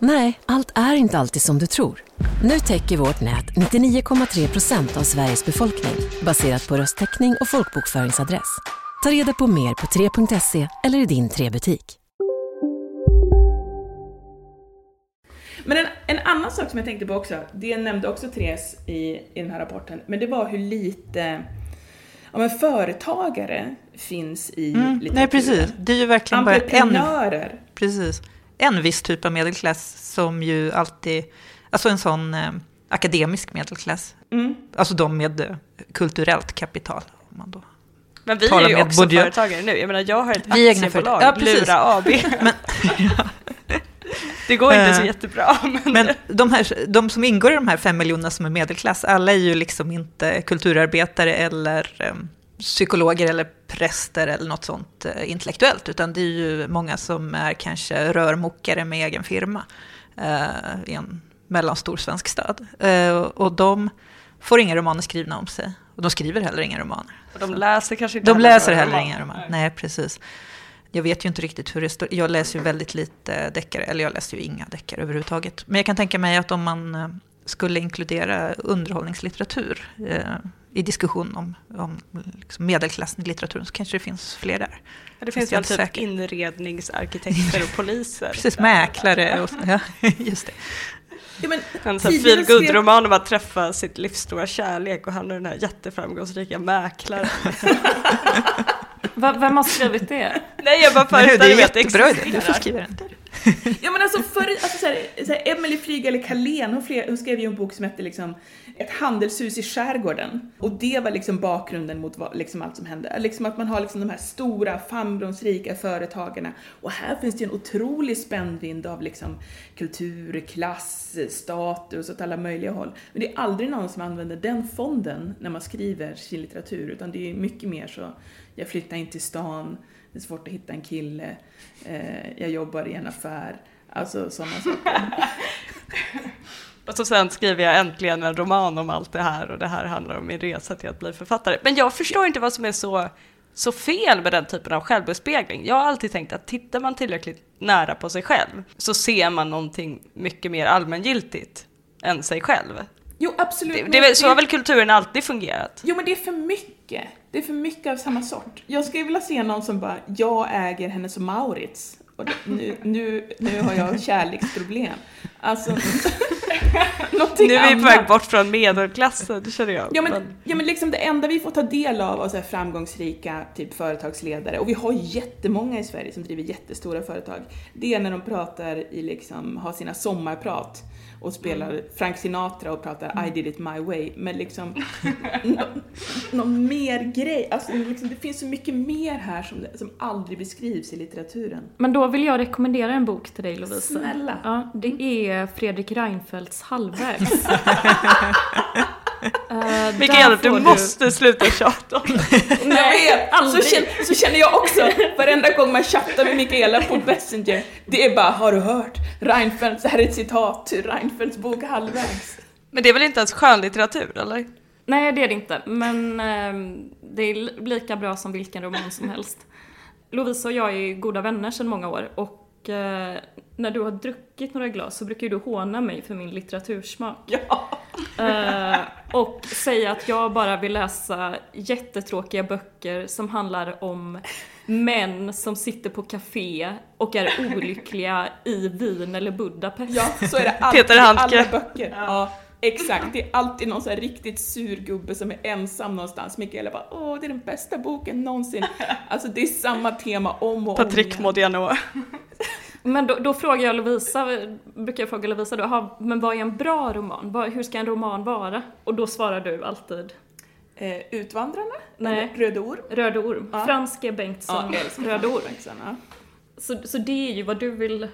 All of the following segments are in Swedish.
Nej, allt är inte alltid som du tror. Nu täcker vårt nät 99,3 procent av Sveriges befolkning baserat på röstteckning och folkbokföringsadress. Ta reda på mer på 3.se eller i din 3-butik. Men en, en annan sak som jag tänkte på också, det nämnde också Therese i, i den här rapporten, men det var hur lite ja, men företagare finns i Mm, litteraturen. nej, precis. Det är ju verkligen bara en, Entreprenörer. precis, en viss typ av medelklass som ju alltid, alltså en sån eh, akademisk medelklass, Mm. alltså de med eh, kulturellt kapital. Om man då. Men vi är ju också budget. företagare nu. Jag menar, jag har ett Vi aktiebolag. Ja, precis. Lura AB. Men, Det går inte så Eh, jättebra. Men, men de, här, de som ingår i de här fem miljonerna som är medelklass, alla är ju liksom inte kulturarbetare eller eh, psykologer eller präster eller något sånt eh, intellektuellt, utan det är ju många som är kanske rörmokare med egen firma eh, i en mellanstor svensk stad. Eh, och de får inga romaner skrivna om sig. Och de skriver heller inga romaner. och de läser kanske inte De läser några heller inga romaner. Nej, precis. Jag vet ju inte riktigt hur det står. Jag läser ju väldigt lite deckare, eller jag läser ju inga deckare överhuvudtaget. Men jag kan tänka mig att om man eh, skulle inkludera underhållningslitteratur eh, i diskussion om, om liksom medelklassen i litteraturen så kanske det finns fler där. Ja, Det finns väl typ säker. inredningsarkitekter och poliser. Precis, mäklare och. Ja, just det. Ja, men, En sån här tidigare skrev- feelgood-roman om att träffa sitt livs stora kärlek och han är den här jätteframgångsrika mäklaren. Vem har skrivit det? Nej, jag bara föreställer är mig att det jättebra idé, du får existerar. skriva den. Ja men alltså för, alltså så här, så här, Emily Flyg eller Carlén, hon, fler- hon skrev ju en bok som hette liksom Ett handelshus i skärgården. Och det var liksom bakgrunden mot vad, liksom allt som hände. Liksom att man har liksom de här stora, framgångsrika företagarna. Och här finns det ju en otrolig spännvidd av liksom kultur, klass, status åt alla möjliga håll. Men det är aldrig någon som använder den fonden när man skriver sin litteratur, utan det är mycket mer så, jag flyttar in till stan, det är svårt att hitta en kille, eh, jag jobbar i en affär, alltså sådana saker. Och så sen skriver jag äntligen en roman om allt det här och det här handlar om min resa till att bli författare. Men jag förstår inte vad som är så, så fel med den typen av självbespegling. Jag har alltid tänkt att tittar man tillräckligt nära på sig själv så ser man någonting mycket mer allmängiltigt än sig själv. Jo, absolut. Det, det, så har väl kulturen alltid fungerat? Jo, men det är för mycket. Det är för mycket av samma sort. Jag skulle vilja se någon som bara, jag äger Hennes och Maurits. Nu, nu, nu har jag kärleksproblem. Alltså, Nu är vi på väg bort från medelklassen, det känner jag. Ja men, ja men liksom det enda vi får ta del av av så framgångsrika typ företagsledare, och vi har jättemånga i Sverige som driver jättestora företag, det är när de pratar i liksom, har sina sommarprat och spelar Mm. Frank Sinatra och pratar I did it my way, men liksom nå- någon mer grej, alltså liksom, det finns så mycket mer här som, som aldrig beskrivs i litteraturen. Men då vill jag rekommendera en bok till dig Lovisa. Snälla. Ja, det är Fredrik Reinfeldts Halvvägs. Eh, Mikaela, du måste sluta tjata om det. Jag vet, så känner, så känner jag också varenda gång man chattar med Mikaela på Messenger. Det är bara, har du hört? Reinfeldt, det här är ett citat ur Reinfeldts bok Halvvägs. Men det är väl inte ens skönlitteratur, eller? Nej, det är det inte. Men ehm, det är li- lika bra som vilken roman som helst. Lovisa och jag är goda vänner sedan många år och eh, när du har druckit några glas så brukar ju du håna mig för min litteratursmak. Ja. Eh, och säga att jag bara vill läsa jättetråkiga böcker som handlar om män som sitter på café och är olyckliga i Wien eller Budapest. Ja, så är det alltid Peter Handke. alla böcker. Ja. exakt. Det är alltid någon så här riktigt sur gubbe som är ensam någonstans. Mikaela bara, åh, det är den bästa boken någonsin. Alltså det är samma tema om och om Patrick igen. Modiano. Men då, då frågar jag Lovisa, brukar jag fråga Lovisa då, "Aha, men vad är en bra roman? Hur ska en roman vara? Och då svarar du alltid Eh, Utvandrarna? Nej. Röde Orm? Röd orm. Ja. Frans G. Bengtsson, Röd orm. Ja. Så, så det är ju vad du vill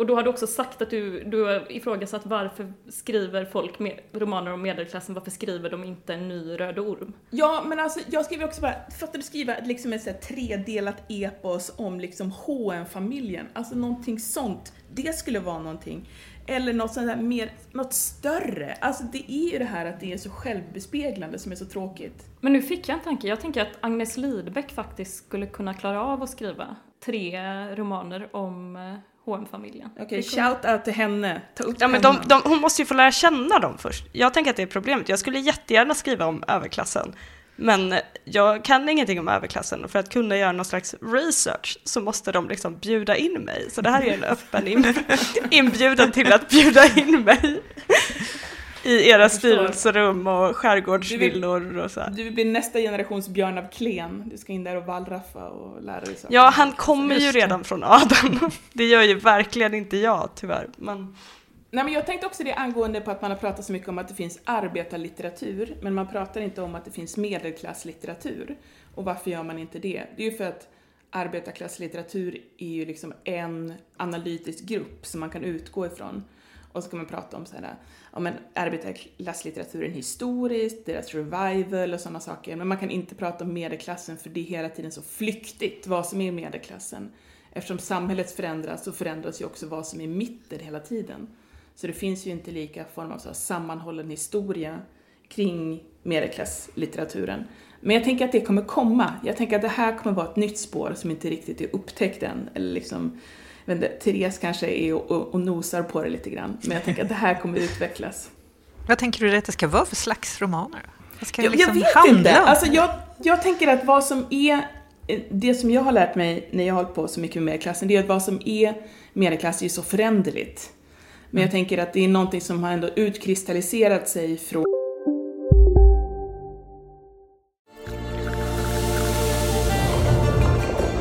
och då har du också sagt att du, du har ifrågasatt varför skriver folk med, romaner om medelklassen, varför skriver de inte en ny Röd orm? Ja, men alltså jag skriver också bara, fattar du skriva liksom ett så tredelat epos om liksom HM-familjen, alltså någonting sånt. Det skulle vara någonting. Eller något sånt där mer, något större. Alltså det är ju det här att det är så självbespeglande som är så tråkigt. Men nu fick jag en tanke, jag tänker att Agnes Lidbeck faktiskt skulle kunna klara av att skriva tre romaner om eh, HM-familjen. Okej, shout out till henne. Ta upp Ja, men de, de, hon måste ju få lära känna dem först. Jag tänker att det är problemet. Jag skulle jättegärna skriva om överklassen. Men jag kan ingenting om överklassen och för att kunna göra någon slags research så måste de liksom bjuda in mig. Så det här är en öppen in, inbjudan till att bjuda in mig i era styrelserum och skärgårdsvillor och så. här. Du blir nästa generations Björn av Klen. Du ska in där och wallraffa och lära dig saker. Ja, han kommer ju redan från Adam. Det gör ju verkligen inte jag tyvärr. Men Nej, men jag tänkte också det angående på att man har pratat så mycket om att det finns arbetarlitteratur, men man pratar inte om att det finns medelklasslitteratur. Och varför gör man inte det? Det är ju för att arbetarklasslitteratur är ju liksom en analytisk grupp som man kan utgå ifrån. Och så kan man prata om så här, om en arbetarklasslitteraturen historiskt, deras revival och sådana saker. Men man kan inte prata om medelklassen för det är hela tiden så flyktigt vad som är medelklassen. Eftersom samhället förändras så förändras ju också vad som är mitten hela tiden. Så det finns ju inte lika form av så här sammanhållen historia kring medelklasslitteraturen. Men jag tänker att det kommer komma. Jag tänker att det här kommer vara ett nytt spår som inte riktigt är upptäckt än. Eller liksom, inte, Therese kanske är och, och, och nosar på det lite grann. Men jag tänker att det här kommer utvecklas. Vad tänker du att det ska vara för slags romaner? Vad ska Jag, liksom jag vet handla inte. Alltså jag, jag tänker att vad som är, det som jag har lärt mig när jag har hållit på så mycket med medelklassen, det är att vad som är medelklass är så föränderligt. Men jag tänker att det är någonting som har ändå utkristalliserat sig från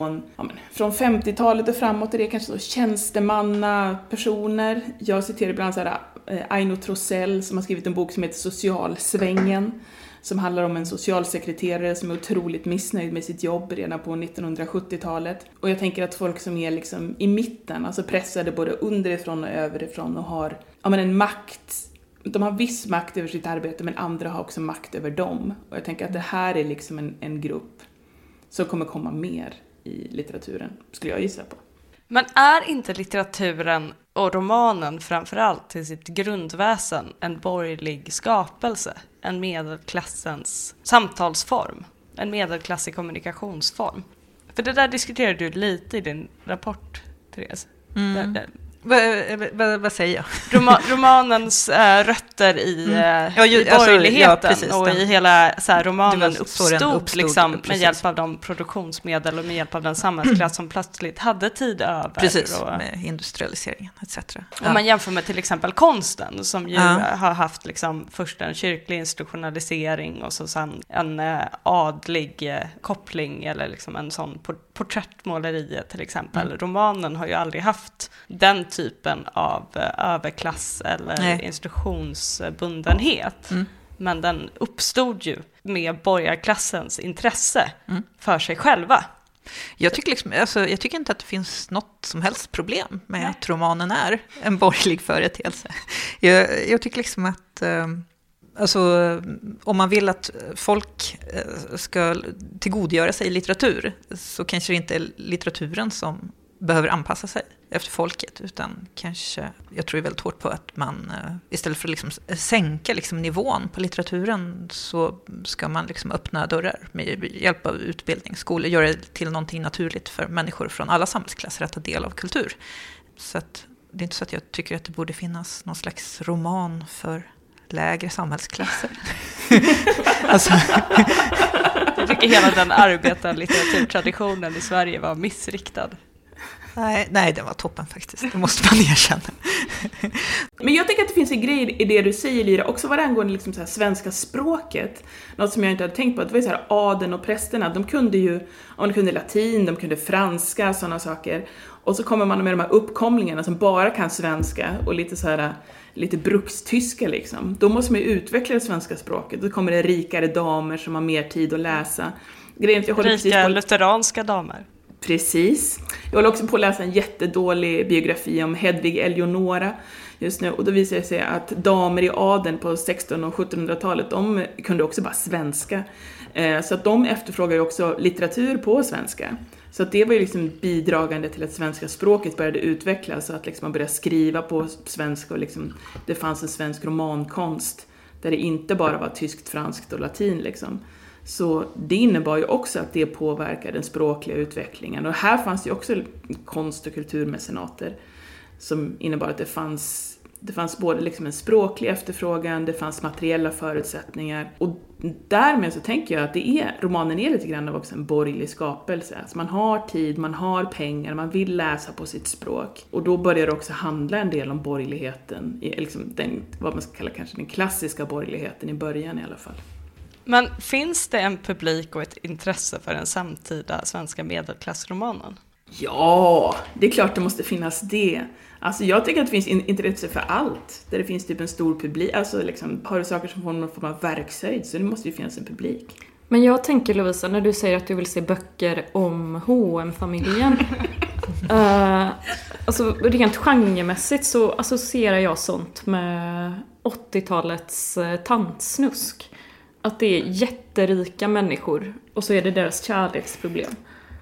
Från, ja, men, från 50-talet och framåt är det kanske så tjänstemannapersoner. Jag citerar ibland så här, eh, Aino Trosell som har skrivit en bok som heter Socialsvängen som handlar om en socialsekreterare som är otroligt missnöjd med sitt jobb redan på 1970-talet. Och jag tänker att folk som är liksom i mitten, alltså pressade både underifrån och överifrån och har ja, men en makt de har viss makt över sitt arbete men andra har också makt över dem. Och jag tänker att det här är liksom en, en grupp som kommer komma mer i litteraturen, skulle jag gissa på. Men är inte litteraturen och romanen framförallt till sitt grundväsen en borgerlig skapelse? En medelklassens samtalsform? En medelklassig kommunikationsform? För det där diskuterade du lite i din rapport, Therese. Där, där. Vad, säger jag? Roma, romanens äh, rötter i, äh, Ja, ju- i alltså, borgerligheten ja, precis, och den- i hela så här, romanen uppstod, uppstod, liksom, med hjälp av de produktionsmedel och med hjälp av den samhällsklass som plötsligt hade tid över. Precis, och, med industrialiseringen etc. om man jämför med till exempel konsten som ju Ja. har haft liksom först en kyrklig institutionalisering och så sen en eh, adlig eh, koppling eller liksom en sån porträttmåleriet till exempel. Mm. Romanen har ju aldrig haft den typen av eh, överklass eller Nej. institutionsbundenhet. Mm. Men den uppstod ju med borgarklassens intresse Mm. för sig själva. Jag tycker, liksom, alltså, jag tycker inte att det finns något som helst problem med att romanen är en borgerlig företeelse. Jag, jag tycker liksom att, eh, Alltså, om man vill att folk eh, ska tillgodogöra sig litteratur så kanske det inte är litteraturen som behöver anpassa sig efter folket, utan kanske, jag tror väldigt hårt på att man eh, istället för att liksom sänka liksom nivån på litteraturen så ska man liksom öppna dörrar med hjälp av utbildning, skolor, göra det till någonting naturligt för människor från alla samhällsklasser att ta del av kultur. Så att, det är inte så att jag tycker att det borde finnas någon slags roman för lägre samhällsklasser. alltså. Jag tycker hela den arbetarlitteraturtraditionen i Sverige var missriktad. Nej, nej, den var toppen faktiskt. Det måste man erkänna. Men jag tycker att det finns en grej i det du säger Lyra, också vad det angående liksom så här svenska språket. Något som jag inte hade tänkt på, det var ju så här adeln och prästerna, de kunde ju, om de kunde latin, de kunde franska, sådana saker. Och så kommer man med de här uppkomlingarna som bara kan svenska och lite så här lite brukstyska liksom. Då måste man ju utveckla det svenska språket. Då kommer det rikare damer som har mer tid att läsa. Grejen, jag håller Rika på... lutheranska damer. Precis. Jag håller också på att läsa en jättedålig biografi om Hedvig Eleonora just nu och då visar det sig att damer i adeln på 1600 och 1700-talet, de kunde också bara svenska. Eh, så att de efterfrågar ju också litteratur på svenska. Så att det var ju liksom bidragande till att svenska språket började utvecklas så att liksom man började skriva på svenska och liksom det fanns en svensk romankonst där det inte bara var tyskt, franskt och latin liksom. Så det innebar ju också att det påverkade den språkliga utvecklingen. Och här fanns ju också konst och kulturmecenater som innebar att det fanns det fanns både liksom en språklig efterfrågan, det fanns materiella förutsättningar och därmed så tänker jag att det är, romanen är lite grann av också en borgerlig skapelse. Alltså man har tid, man har pengar, man vill läsa på sitt språk. Och då börjar det också handla en del om borgerligheten, liksom den, vad man ska kalla kanske den klassiska borgerligheten i början i alla fall. Men finns det en publik och ett intresse för den samtida svenska medelklassromanen? Ja, det är klart det måste finnas det. Alltså jag tycker att det finns intresse för allt. Där det finns typ en stor publik. Alltså liksom, har du saker som får någon form av verkshöjd så det måste ju finnas en publik. Men jag tänker Lovisa, när du säger att du vill se böcker om hm familjen uh, Alltså rent genremässigt så associerar jag sånt med 80-talets uh, tantsnusk. Att det är jätterika människor och så är det deras kärleksproblem.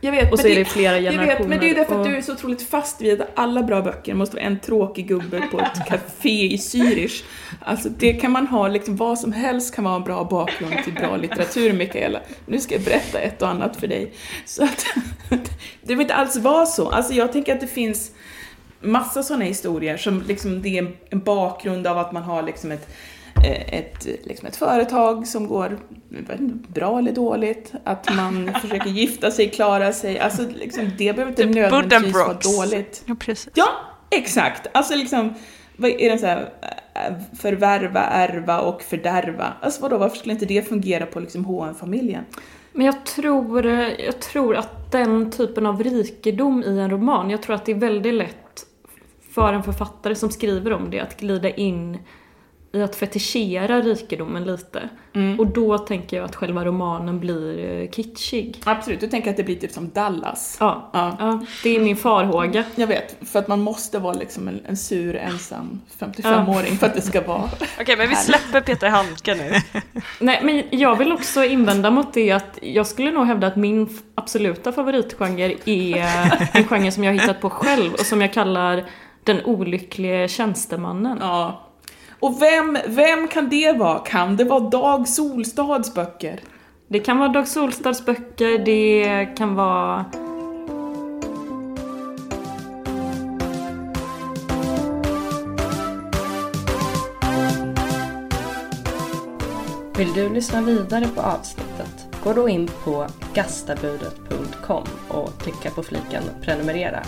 Jag vet, och så är det, det flera generationer. Jag vet, men det är därför och... att du är så otroligt fast vid att alla bra böcker måste vara en tråkig gubbe på ett café i Zürich. Alltså det kan man ha, liksom vad som helst kan vara en bra bakgrund till bra litteratur, Mikaela. Nu ska jag berätta ett och annat för dig. Så att, det behöver inte alls vara så. Alltså jag tänker att det finns massa sådana historier som liksom det är en bakgrund av att man har liksom ett ett, liksom ett företag som går bra eller dåligt, att man försöker gifta sig, klara sig, alltså liksom, det behöver inte nödvändigtvis vara dåligt. Ja, precis. Ja, exakt. Alltså liksom, vad är det så här, eh, förvärva, ärva och fördärva. Alltså vadå, varför skulle inte det fungera på liksom HN-familjen? Men jag tror, jag tror att den typen av rikedom i en roman, jag tror att det är väldigt lätt för en författare som skriver om det att glida in i att fetischera rikedomen lite. Mm. Och då tänker jag att själva romanen blir eh, kitschig. Absolut, du tänker att det blir typ som Dallas? Ja, ja. ja det är min farhåga. Jag vet, för att man måste vara liksom en, en sur, ensam 55-åring ja. för att det ska vara Okej, okay, men vi släpper Peter Handke nu. Nej, men jag vill också invända mot det att jag skulle nog hävda att min absoluta favoritgenre är en genre som jag har hittat på själv och som jag kallar den olycklige tjänstemannen. Ja, och vem, vem kan det vara? Kan det vara Dag Solstads böcker? Det kan vara Dag Solstads böcker, det kan vara Vill du lyssna vidare på avsnittet? Gå då in på gastabudet.com och klicka på fliken prenumerera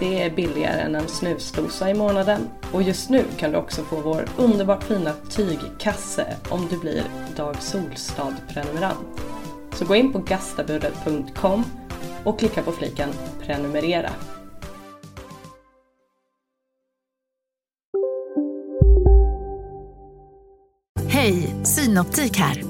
det är billigare än en snusdosa i månaden. Och just nu kan du också få vår underbart fina tygkasse om du blir Dag Solstad-prenumerant. Så gå in på gastabudet.com och klicka på fliken prenumerera. Hej, Synoptik här.